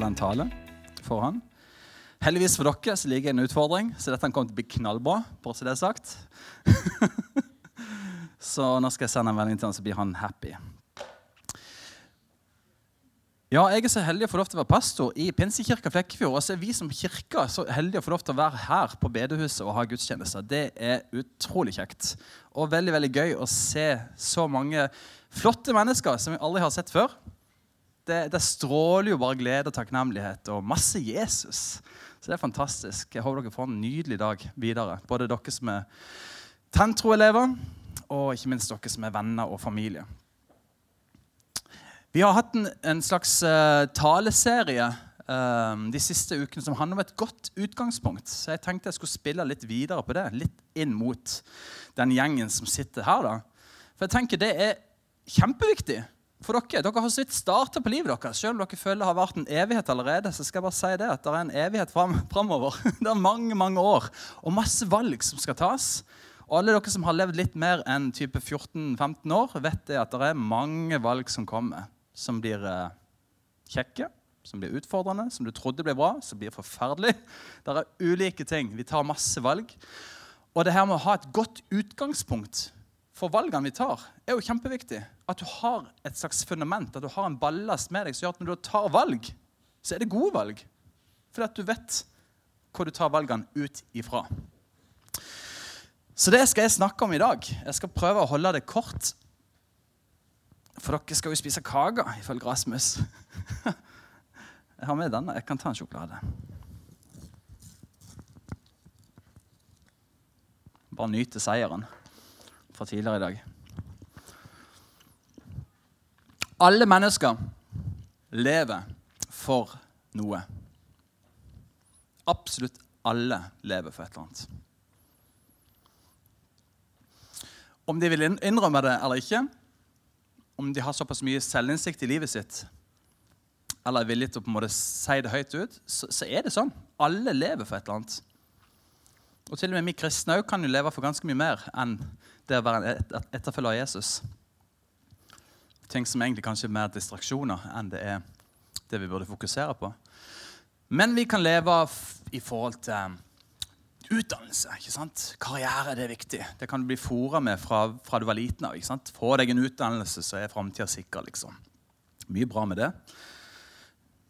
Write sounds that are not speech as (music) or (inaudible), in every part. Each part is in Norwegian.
holde en tale for han. Heldigvis for dere så ligger en utfordring, så dette kommer til å bli knallbra. bare så det er sagt. (laughs) så nå skal jeg sende en melding til han, så blir han happy. Ja, jeg er så heldig å få lov til å være pastor i Pinsekirka Flekkefjord. Og så er vi som kirke så heldige å få lov til å være her på bedehuset og ha gudstjenester. Det er utrolig kjekt. Og veldig veldig gøy å se så mange flotte mennesker som vi aldri har sett før det, det, stråler jo bare glede og takknemlighet og masse Jesus. Så det er fantastisk. Jeg håper dere får en nydelig dag videre. Både dere som er Tentro-elever, og ikke minst dere som er venner og familie. Vi har hatt en, en slags uh, taleserie uh, de siste ukene som handler om et godt utgangspunkt. Så jeg tenkte jeg skulle spille litt videre på det. Litt inn mot den gjengen som sitter her. da. For jeg tenker det er kjempeviktig for dere. Dere har så vidt starta på livet deres. Selv om dere føler det har vært en evighet allerede, så skal jeg bare si det at det er en evighet fram, framover. (laughs) Det er mange mange år og masse valg som skal tas. Og alle dere som har levd litt mer enn type 14-15 år, vet det at det er mange valg som kommer, som blir eh, kjekke, som blir utfordrende, som du trodde ble bra, som blir forferdelig. Det er ulike ting. Vi tar masse valg. Og det her med å ha et godt utgangspunkt for valgene vi tar, er jo kjempeviktig. At du har et slags fundament, at du har en ballast med deg som gjør at når du tar valg, så er det gode valg. Fordi at du vet hvor du tar valgene ut ifra. Så det skal jeg snakke om i dag. Jeg skal prøve å holde det kort. For dere skal jo spise kake, ifølge Rasmus. (laughs) Jeg har med denne. Jeg kan ta en sjokolade. Bare nyte seieren fra tidligere i dag. Alle mennesker lever for noe. Absolutt alle lever for et eller annet. Om de vil innrømme det eller ikke, om de har såpass mye selvinnsikt i livet sitt, eller er villige til å på en måte si det høyt ut, så, så, er det sånn. Alle lever for et eller annet. Og til og med vi kristne kan jo leve for ganske mye mer enn det å være en etterfølger av Jesus. Ting som egentlig kanskje er mer distraksjoner enn det er det vi burde fokusere på. Men vi kan leve i forhold til utdannelse. ikke sant? Karriere det er viktig. Det kan du bli fora med fra, fra, du var liten av. ikke sant? Få deg en utdannelse, så er framtida sikker. liksom. Mye bra med det.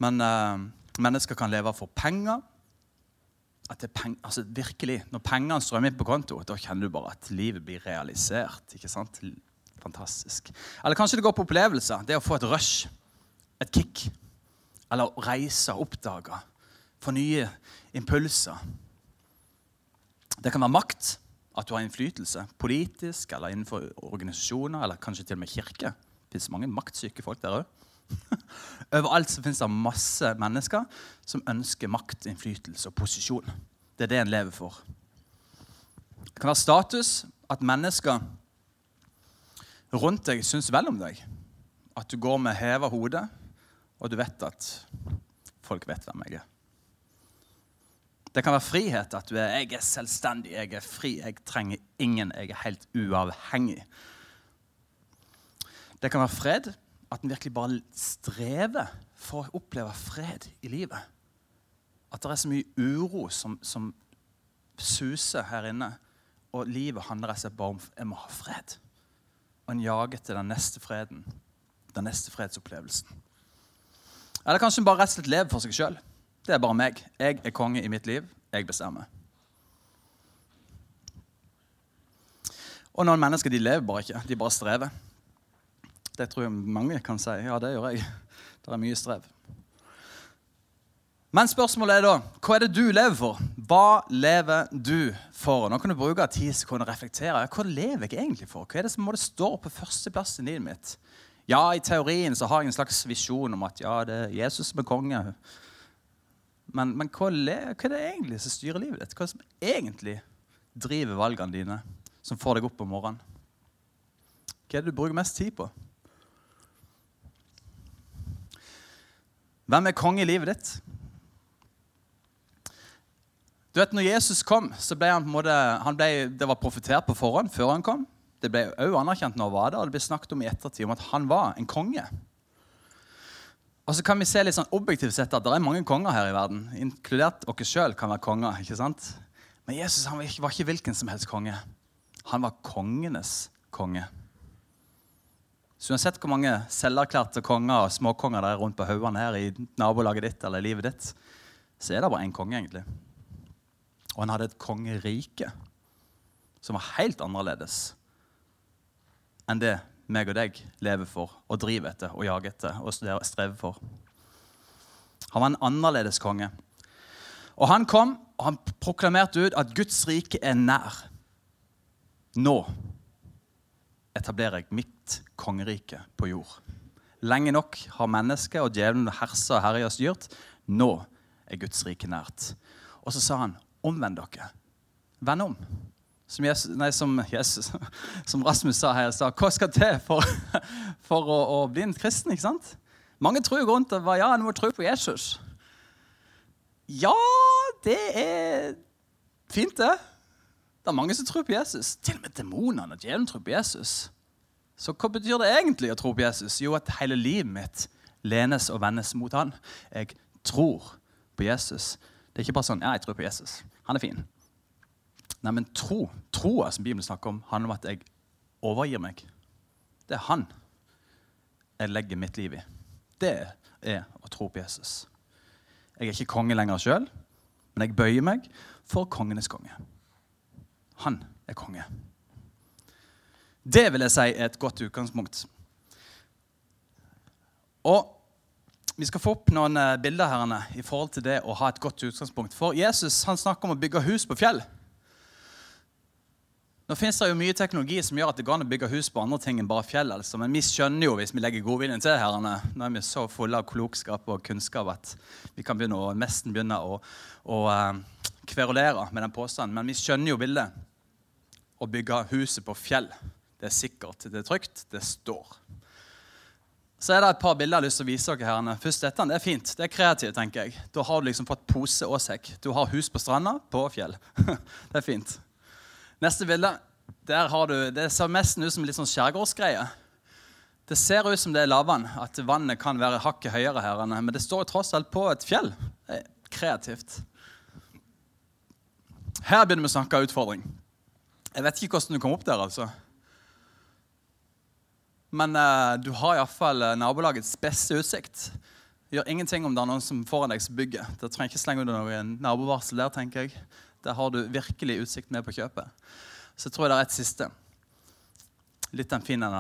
Men uh, mennesker kan leve for penger at peng, altså virkelig, Når pengene strømmer inn på konto, da kjenner du bare at livet blir realisert. ikke sant? Fantastisk. Eller kanskje det går på opplevelser. Det å få et rush, et kick. Eller å reise, oppdage, få nye impulser. Det kan være makt, at du har innflytelse. Politisk eller innenfor organisasjoner eller kanskje til og med kirke. Det fins mange maktsyke folk der òg. (laughs) Overalt så finnes det masse mennesker som ønsker makt, innflytelse og posisjon. Det er det en lever for. Det kan være status at mennesker rundt deg syns vel om deg. At du går med heva hode, og du vet at folk vet hvem jeg er. Det kan være frihet. At du er, jeg er selvstendig, jeg er fri, jeg trenger ingen, jeg er helt uavhengig. Det kan være fred at en virkelig bare strever for å oppleve fred i livet. At det er så mye uro som, som suser her inne. Og livet handler rett bare om jeg må ha fred. Og en jager til den neste freden. Den neste fredsopplevelsen. Eller kanskje en bare rett og slett lever for seg sjøl. Det er bare meg. Jeg er konge i mitt liv. Jeg bestemmer. Og noen mennesker de lever bare ikke. De bare strever. Det tror jeg mange kan si. Ja, det gjør jeg. Det er mye strev. Men spørsmålet er da hva er det du lever for? Hva lever du for? Nå kan du bruke ti sekunder og reflektere. Hva lever jeg egentlig for? Hva er det som må stå på førsteplass i livet mitt? Ja, i teorien så har jeg en slags visjon om at ja, det er Jesus som er konge. Men, men hva, hva, er det egentlig som styrer livet ditt? Hva er det som egentlig driver valgene dine, som får deg opp om morgenen? Hva er det du bruker mest tid på? Hvem er konge i livet ditt? Du vet, når Jesus kom, så ble han på en måte, ble, det var profetert på forhånd før han kom. Det ble òg anerkjent når han var der, og det ble snakket om i ettertid om at han var en konge. Og så kan vi se litt sånn objektivt sett at det er mange konger her i verden. Inkludert oss sjøl kan være konger. ikke sant? Men Jesus han var ikke hvilken som helst konge. Han var kongenes konge. Så uansett hvor mange selverklærte konger og småkonger det er rundt på haugene her i nabolaget ditt eller livet ditt, så er det bare én konge, egentlig. Og han hadde et kongerike som var helt annerledes enn det meg og deg lever for og driver etter og jager etter og strever for. Han var en annerledes konge. Og han kom og han proklamerte ut at Guds rike er nær. Nå etablerer jeg mitt kongerike på jord. Lenge nok har mennesket og djevelen hersa og herja styrt. Nå er Guds rike nært. Og så sa han, omvend dere. Vend om som, Jesus, nei, som, Jesus, (laughs) som Rasmus sa her i hva skal til for, (laughs) for å, å, bli en kristen? ikke sant? Mange tror jo rundt og ja, en må tro på Jesus. Ja, det er fint, det. Det er mange som tror på Jesus. Til og med demonene og djevelen tror på Jesus. Så hva betyr det egentlig å tro på Jesus? Jo, at hele livet mitt lenes og vendes mot han. Jeg tror på Jesus. Det er ikke bare sånn ja, jeg tror på Jesus. Han er fin. Nei, men tro, troa som Bibelen snakker om, handler om at jeg overgir meg. Det er han jeg legger mitt liv i. Det er å tro på Jesus. Jeg er ikke konge lenger sjøl, men jeg bøyer meg for kongenes konge. Han er konge. Det vil jeg si er et godt utgangspunkt. Og Vi skal få opp noen eh, bilder her i forhold til det å ha et godt utgangspunkt. For Jesus han snakker om å bygge hus på fjell. Nå finnes det jo mye teknologi som gjør at det går an å bygge hus på andre ting enn bare fjell. Altså. Men vi skjønner jo hvis vi legger godviljen til, herrene, nå er vi så fulle av klokskap og kunnskap at vi kan begynne å, nesten begynne å, å uh, kverulere med den påstanden. Men vi skjønner jo bildet. Å bygge huset på fjell. Det er sikkert, det er trygt, det står. Så er det et par bilder jeg har lyst til å vise dere. her. Først dette, Det er fint. Det er kreativt, tenker jeg. Da har du liksom fått pose og sekk. Du har hus på stranda på fjell. (laughs) det er fint. Neste bilde. Der har du, Det ser nesten ut som litt sånn skjærgårdsgreie. Det ser ut som det er lavvann, at vannet kan være hakket høyere her. Men det står tross alt på et fjell. Det er kreativt. Her begynner vi å snakke utfordring. Jeg vet ikke hvordan du kom opp der, altså. Men uh, du har iallfall uh, nabolagets beste utsikt. Gjør ingenting om det er noen som foran deg som bygger. Det trenger ikke slenge under noen nabovarsel der, tenker jeg. Der har du virkelig utsikt med på kjøpet. Så tror jeg det er et siste. Litt den fine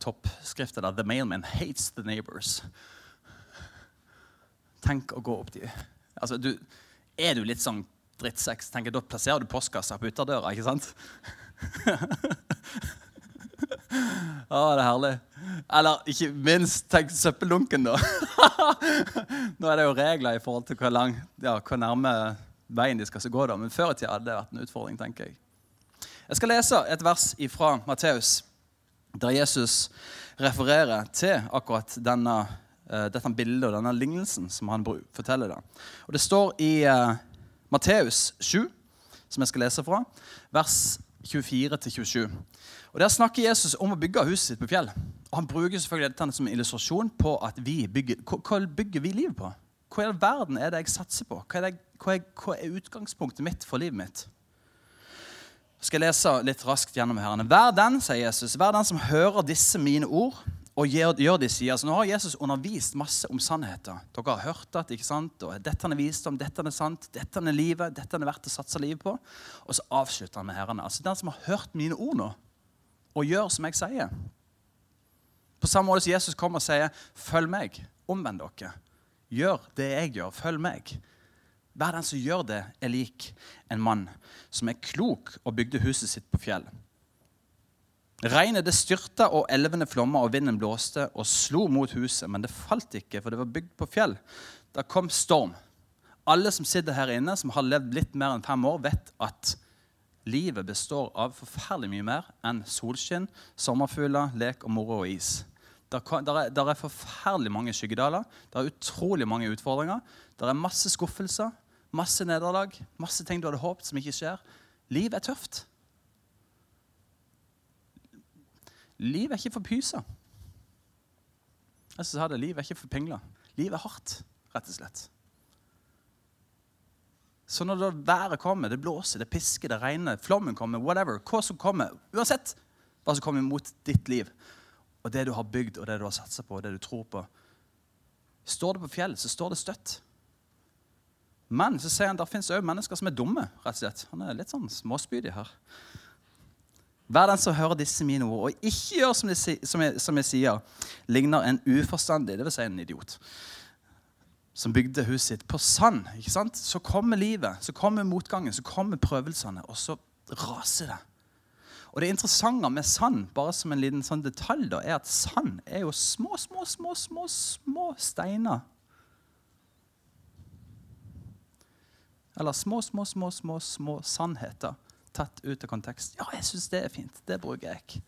toppskriften der. The mailman hates the neighbors. Tenk å gå opp de altså, du, Er du litt sånn drittsekk, tenker jeg, da plasserer du postkassa på utadøra, ikke sant? (laughs) Å, det er herlig. Eller ikke minst, tenk søppeldunken, da. (laughs) Nå er det jo regler i forhold til hvor, lang, ja, hvor nærme veien de skal gå. da. Men før i tida hadde det vært en utfordring, tenker jeg. Jeg skal lese et vers fra Matteus, der Jesus refererer til akkurat denne, uh, dette bildet og denne lignelsen som han forteller. Da. Og Det står i uh, Matteus 7, som jeg skal lese fra, vers 24-27. Og Der snakker Jesus om å bygge huset sitt på fjell. Og Han bruker selvfølgelig dette som en illustrasjon på at vi bygger, hva, bygger vi livet på. Hva i all verden er det jeg satser på? Hva er, det, hva, er, hva er, utgangspunktet mitt for livet mitt? Jeg skal lese litt raskt gjennom her. Vær den, sier Jesus, vær den som hører disse mine ord og de sier. altså, nå har Jesus undervist masse om sannheter. Dere har hørt det, ikke sant? Og dette er visdom, dette er sant, dette er livet, dette er verdt å satse livet på. Og så avslutter han med herrene. Altså den som har hørt mine ord nå, og gjør som jeg sier. På samme måte som Jesus kommer og sier, 'Følg meg. Omvend dere.' Gjør det jeg gjør. Følg meg. Hver den som gjør det, er lik en mann som er klok og bygde huset sitt på fjell. Regnet det styrta, og elvene flomma, og vinden blåste og slo mot huset. Men det falt ikke, for det var bygd på fjell. Da kom storm. Alle som sitter her inne, som har levd litt mer enn fem år, vet at livet består av forferdelig mye mer enn solskinn, sommerfugler, lek og moro og is. Der, er, der er forferdelig mange skyggedaler. Det er utrolig mange utfordringer. Det er masse skuffelser, masse nederlag, masse ting du hadde håpet som ikke skjer. Liv er tøft. Liv er ikke for pyser. Jeg sa det, Livet er ikke for pingler. Livet er hardt, rett og slett. Så når det været kommer, det blåser, det pisker, det regner, flommen kommer, whatever, hva som kommer, uansett hva som kommer mot ditt liv, og det du har bygd, og det du har satsa på, og det du tror på Står det på fjell, så står det støtt. Men så sier han der fins òg mennesker som er dumme. rett og slett. Han er litt sånn småspydig her. Vær den som hører disse mine ord, og ikke gjør som, de, som, jeg, som jeg sier, ligner en uforstandig, dvs. Si en idiot, som bygde huset sitt på sand. ikke sant? Så kommer livet, så kommer motgangen, så kommer prøvelsene, og så raser det. Og Det interessante med sand bare som en liten sånn detalj da, er at sand er jo små, små, små, små, små steiner. Eller små, små, små, små, små sannheter tatt ut av kontekst. Ja, jeg syns det er fint. Det bruker jeg.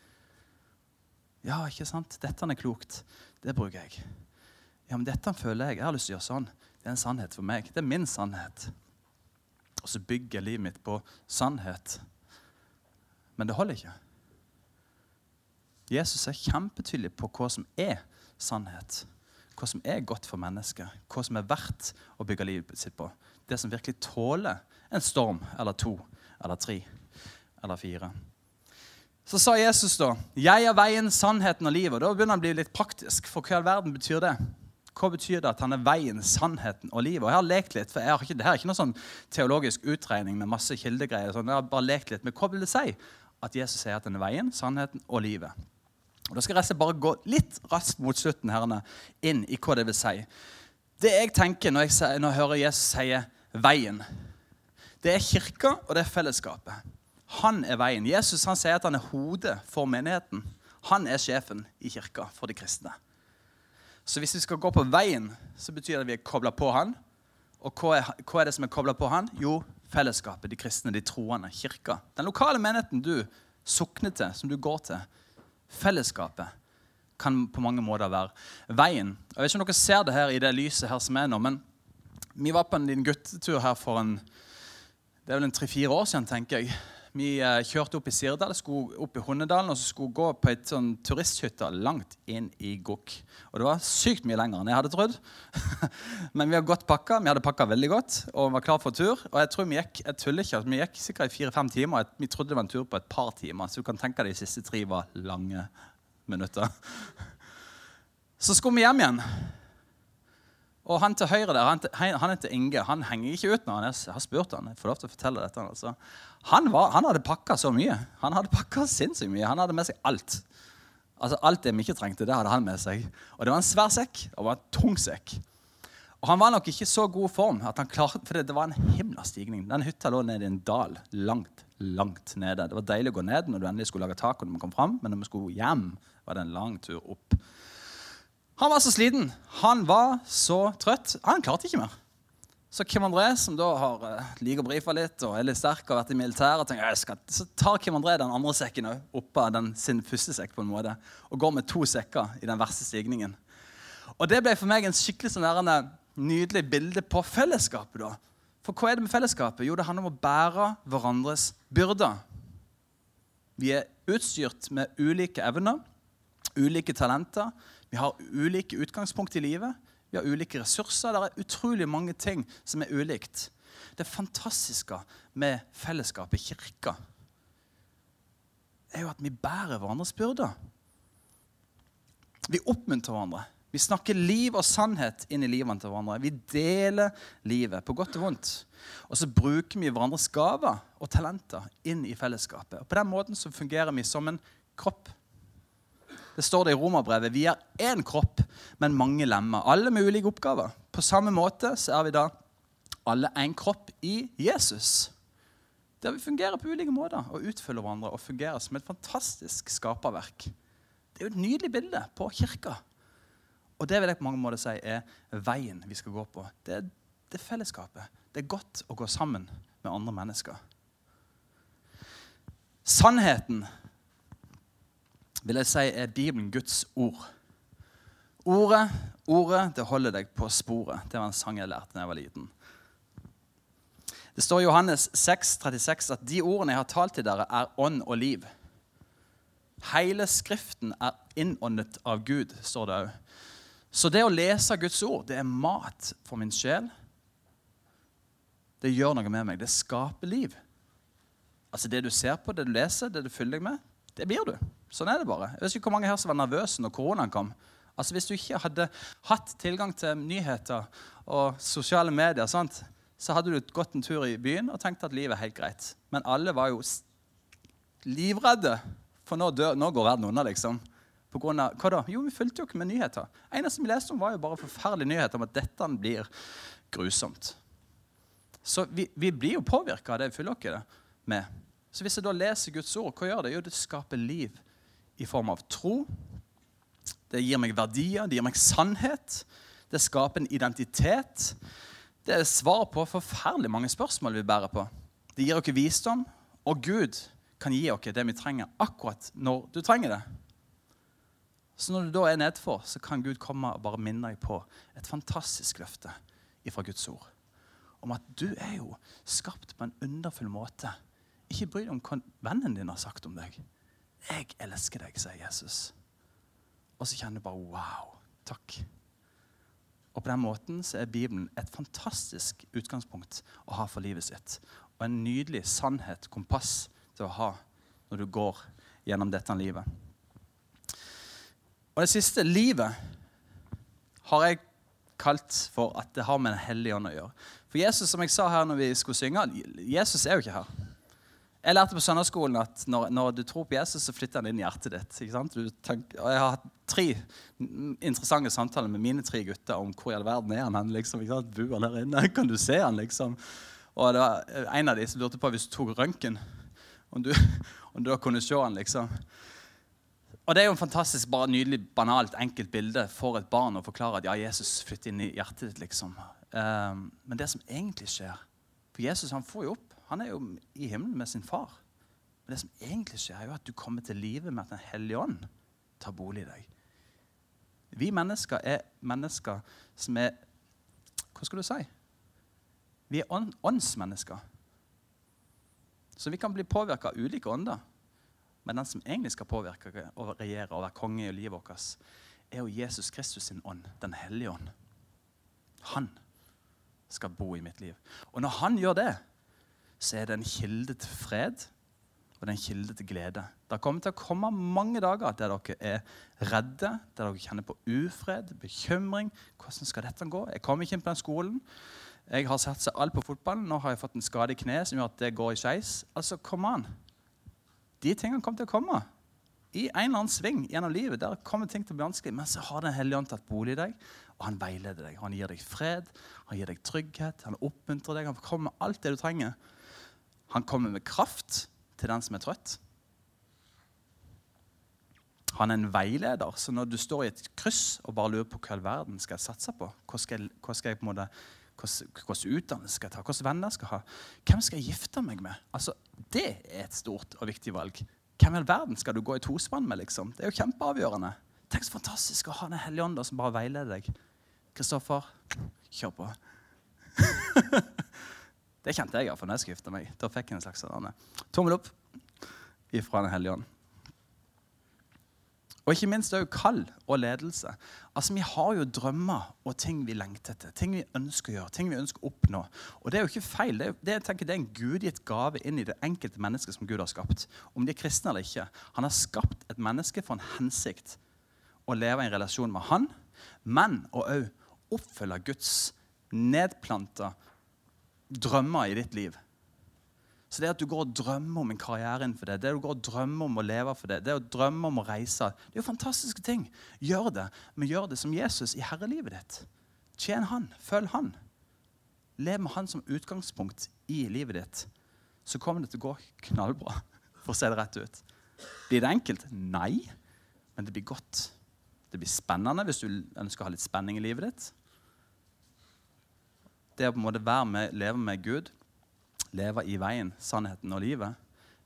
Ja, ikke sant? Dette er klokt. Det bruker jeg. Ja, men dette føler jeg. Jeg har lyst til å gjøre sånn. Det er en sannhet for meg. Det er min sannhet. Og så bygger livet mitt på sannhet. Men det holder ikke. Jesus er kjempetydelig på hva som er sannhet. Hva som er godt for mennesket. Hva som er verdt å bygge livet sitt på. Det som virkelig tåler en storm eller to eller tre eller fire. Så sa Jesus da, 'Jeg er veien, sannheten og livet'. Og Da begynner han å bli litt praktisk. For hva i all verden betyr det? Hva betyr det at han er veien, sannheten og livet? Og Jeg har lekt litt, for har ikke, det her er ikke noe sånn teologisk utregning med masse kildegreier. Sånn. Jeg har bare lekt litt, Men hva vil det si at Jesus sier at han er veien, sannheten og livet? Og Da skal jeg bare gå litt raskt mot slutten herrene, inn i hva det vil si. Det jeg tenker når jeg, når jeg hører Jesus si 'veien', det er kirka, og det er fellesskapet. Han er veien. Jesus han sier at han er hodet for menigheten. Han er sjefen i kirka for de kristne. Så hvis vi skal gå på veien, så betyr det at vi er kobla på han. Og hva er, hva er, det som er kobla på han? Jo, fellesskapet, de kristne, de troende, kirka. Den lokale menigheten du sokner til, som du går til. Fellesskapet kan på mange måter være veien. Jeg vet ikke om dere ser det her i det lyset her som er nå, men vi var på en liten guttetur her for en, det er vel en tre-fire år siden, tenker jeg. Vi eh, kjørte opp i Sirdal, skulle opp i Hundedalen og så skulle gå på et sånn turisthytte langt inn i Gokk. Og det var sykt mye lenger enn jeg hadde trodd. (laughs) Men vi har godt pakka. Vi hadde pakka veldig godt og var klar for tur. Og jeg tror vi gikk jeg tuller ikke, vi gikk sikkert i fire-fem timer. Vi trodde det var en tur på et par timer. Så du kan tenke deg de siste tre var lange minutter. (laughs) Så skulle vi hjem igjen. Og han til høyre der, han, han heter Inge. Han henger ikke ut når han er, har spurt han, jeg får lov til å fortelle dette. Altså. Han, var, han, hadde pakka så mye. Han hadde pakka sinnssykt mye. Han hadde med seg alt. Altså Alt det vi ikke trengte, det hadde han med seg. Og det var en svær sekk, og det var en tung sekk. Og han var nok ikke så god form, at han klarte, for det var en himla stigning. Den hytta lå nede i en dal, langt, langt nede. Det var deilig å gå ned når du endelig skulle lage tak, og når vi kom fram, men når vi skulle hjem, var det en lang tur opp. Han var så sliten. Han var så trøtt. Han klarte ikke mer. Så Kim André, som da har uh, liker å brife litt og er litt sterk og har vært i militæret, tenker, jeg skal, så tar Kim André den andre sekken oppå den, sin første sekk på en måte, og går med to sekker i den verste stigningen. Og Det ble for meg en skikkelig sånn nydelig bilde på fellesskapet. da. For hva er det med fellesskapet? Jo, det handler om å bære hverandres byrder. Vi er utstyrt med ulike evner, ulike talenter. Vi har ulike utgangspunkt i livet. Vi har ulike ressurser. Det er utrolig mange ting som er ulikt. Det fantastiske med fellesskapet, kirka, er jo at vi bærer hverandres byrder. Vi oppmuntrer hverandre. Vi snakker liv og sannhet inn i livene til hverandre. Vi deler livet, på godt og vondt. Og så bruker vi hverandres gaver og talenter inn i fellesskapet. Og På den måten så fungerer vi som en kropp. Det står det i romerbrevet. Vi er én kropp, men mange lemmer. Alle med ulike oppgaver. På samme måte så er vi da alle én kropp i Jesus. Der vi fungerer på ulike måter og utfyller hverandre og fungerer som et fantastisk skaperverk. Det er jo et nydelig bilde på kirka. Og det vil jeg på mange måter si er veien vi skal gå på. Det er, det fellesskapet. Det er godt å gå sammen med andre mennesker. Sannheten vil jeg si er Bibelen Guds ord. Ordet, ordet, det holder deg på sporet. Det var en sang jeg lærte da jeg var liten. Det står i Johannes 6, 36 at de ordene jeg har talt til dere, er ånd og liv. Hele Skriften er innåndet av Gud, står det òg. Så det å lese Guds ord, det er mat for min sjel. Det gjør noe med meg. Det skaper liv. Altså Det du ser på, det du leser, det du fyller deg med, det blir du. Sånn er det bare. Jeg vet ikke hvor mange her som var nervøse når koronaen kom. Altså Hvis du ikke hadde hatt tilgang til nyheter og sosiale medier, sant? så hadde du gått en tur i byen og tenkt at livet er helt greit. Men alle var jo livredde, for nå, dør, nå går verden under, liksom. På grunn av, hva da? Jo, vi fulgte jo ikke med nyheter. eneste vi leste om, var jo bare forferdelige nyheter om at dette blir grusomt. Så vi, vi blir jo påvirka av det vi fyller oss med. Så hvis jeg da leser Guds ord, hva gjør det? Jo, det skaper liv i form av tro. Det gir meg verdier, det gir meg sannhet. Det skaper en identitet. Det er svar på forferdelig mange spørsmål vi bærer på. Det gir oss visdom, og Gud kan gi oss det vi trenger, akkurat når du trenger det. Så når du da er nedfor, så kan Gud komme og bare minne deg på et fantastisk løfte fra Guds ord. Om at du er jo skapt på en underfull måte. Ikke bry deg om hva vennen din har sagt om deg. Jeg elsker deg, sier Jesus. Og så kjenner du bare wow. Takk. Og på den måten så er Bibelen et fantastisk utgangspunkt å ha for livet sitt. Og en nydelig sannhet, kompass, til å ha når du går gjennom dette livet. Og det siste, livet, har jeg kalt for at det har med Den hellige ånd å gjøre. For Jesus, som jeg sa her når vi skulle synge, Jesus er jo ikke her. Jeg lærte på søndagsskolen at når, når, du tror på Jesus, så flytter han inn i hjertet ditt. Tenker, og Jeg har hatt tre interessante samtaler med mine tre gutter om hvor i all verden er han liksom, Bor han der inne? Kan du se han, liksom? Og det var en av de som lurte på hvis du tok røntgen, om, (laughs) om du da kunne se han, liksom. Og Det er jo en fantastisk, bare nydelig, banalt, enkelt bilde for et barn å forklare at ja, Jesus flytter inn i hjertet ditt. liksom. Um, men det som egentlig skjer For Jesus han får jo opp, han er jo i himmelen med sin far. Men det som egentlig skjer, er jo at du kommer til livet med at Den hellige ånd tar bolig i deg. Vi mennesker er mennesker som er Hva skal du si? Vi er åndsmennesker. Så vi kan bli påvirka av ulike ånder. Men den som egentlig skal påvirke og regjere og være konge i livet vårt, er jo Jesus Kristus sin ånd, Den hellige ånd. Han skal bo i mitt liv. Og når han gjør det, så er det en kilde til fred og det er en kilde til glede. Det kommer til å komme mange dager der dere er redde, der dere kjenner på ufred, bekymring. Hvordan skal dette gå? Jeg kommer ikke inn på den skolen. Jeg har satsa alt på fotballen. Nå har jeg fått en skade i kneet som gjør at det går i skeis. Altså, kom an. De tingene kommer til å komme. I en eller annen sving gjennom livet. Der kommer ting til å bli vanskelig. Men så har Den hellige ånd tatt bolig i deg, og han veileder deg. Han gir deg fred, han gir deg trygghet, han oppmuntrer deg. Han kommer med alt det du trenger. Han kommer med kraft til den som er trøtt. Han er en veileder, så når du står i et kryss og bare lurer på hva all verden skal jeg satse på, hva skal jeg, på en måte hvilken utdannelse skal jeg ta? Hvilke venner skal jeg ha? Hvem skal jeg gifte meg med? Altså, Det er et stort og viktig valg. Hvem i all verden skal du gå i tospann med? liksom? Det er jo kjempeavgjørende. Tenk så fantastisk å ha Den hellige ånd som bare veileder deg. Kristoffer, kjør på. (laughs) det kjente jeg iallfall når jeg skulle meg. Da fikk jeg en slags sånn tommel opp ifra Den hellige ånd. Og ikke minst òg kall og ledelse. Altså, Vi har jo drømmer og ting vi lengter etter, ting vi ønsker å gjøre, ting vi ønsker å oppnå. Og Det er jo ikke feil. Det er, det, jeg tenker, det er en gudgitt gave inn i det enkelte mennesket som Gud har skapt. Om de er kristne eller ikke. Han har skapt et menneske for en hensikt. Å leve i en relasjon med han, men å òg oppfylle Guds nedplanta drømmer i ditt liv. Så det at du går og drømmer om en karriere innenfor det, det du går og drømmer om å leve for det, det å drømme om å reise, det er jo fantastiske ting. Gjør det, men gjør det som Jesus i herrelivet ditt. Tjen han, følg han. Lev med han som utgangspunkt i livet ditt. Så kommer det til å gå knallbra, (laughs) for å se det rett ut. Blir det enkelt? Nei. Men det blir godt. Det blir spennende hvis du ønsker å ha litt spenning i livet ditt. Det å på en måte være med, leve med Gud leve i veien, sannheten og livet.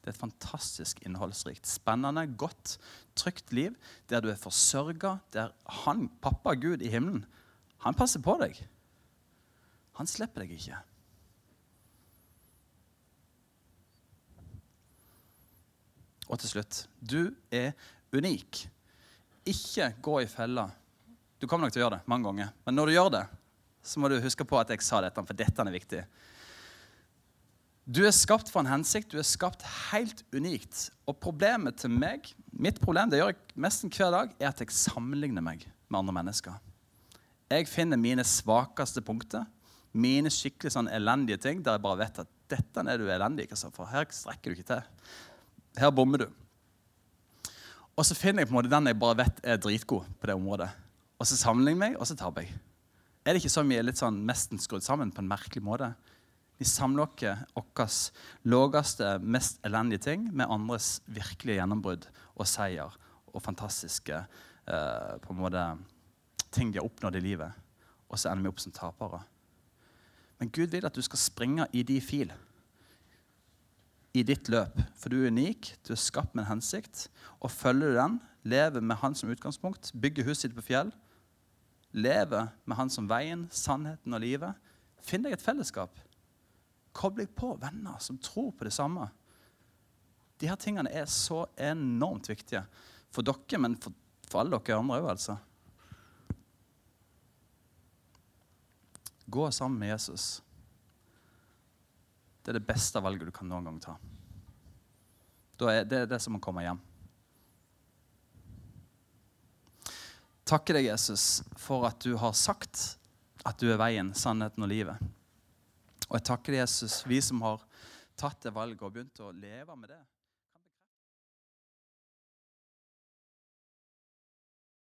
Det er et fantastisk innholdsrikt, spennende, godt, trygt liv der du er forsørga, der han, pappa Gud i himmelen, han passer på deg. Han slipper deg ikke. Og til slutt du er unik. Ikke gå i fella. Du kommer nok til å gjøre det mange ganger. Men når du gjør det, så må du huske på at jeg sa dette, for dette er viktig. Du er skapt for en hensikt. Du er skapt helt unikt. Og problemet til meg, mitt problem, det gjør jeg nesten hver dag, er at jeg sammenligner meg med andre mennesker. Jeg finner mine svakeste punkter, mine skikkelig sånn elendige ting, der jeg bare vet at dette er du elendig, for her strekker du ikke til. Her bommer du. Og så finner jeg på en måte den jeg bare vet er dritgod på det området. Og så sammenligner jeg meg, og så taper jeg. Er det ikke så mye litt sånn nesten skrudd sammen på en merkelig måte? Vi samler oss våre laveste, mest elendige ting med andres virkelige gjennombrudd og seier og fantastiske eh, på en måte, ting de har oppnådd i livet. Og så ender vi opp som tapere. Men Gud vil at du skal springe i de fil. I ditt løp. For du er unik, du er skapt med en hensikt. Og følger du den, lever med Han som utgangspunkt, bygger huset ditt på fjell, lever med Han som veien, sannheten og livet, finn deg et fellesskap. Koble deg på venner som tror på det samme. De her tingene er så enormt viktige for dere, men for, for alle dere andre òg, altså. Gå sammen med Jesus. Det er det beste valget du kan noen gang ta. Det er det som å komme hjem. Takke deg, Jesus, for at du har sagt at du er veien, sannheten og livet. Og jeg takker deg, Jesus, vi som har tatt det valget og begynt å leve med det.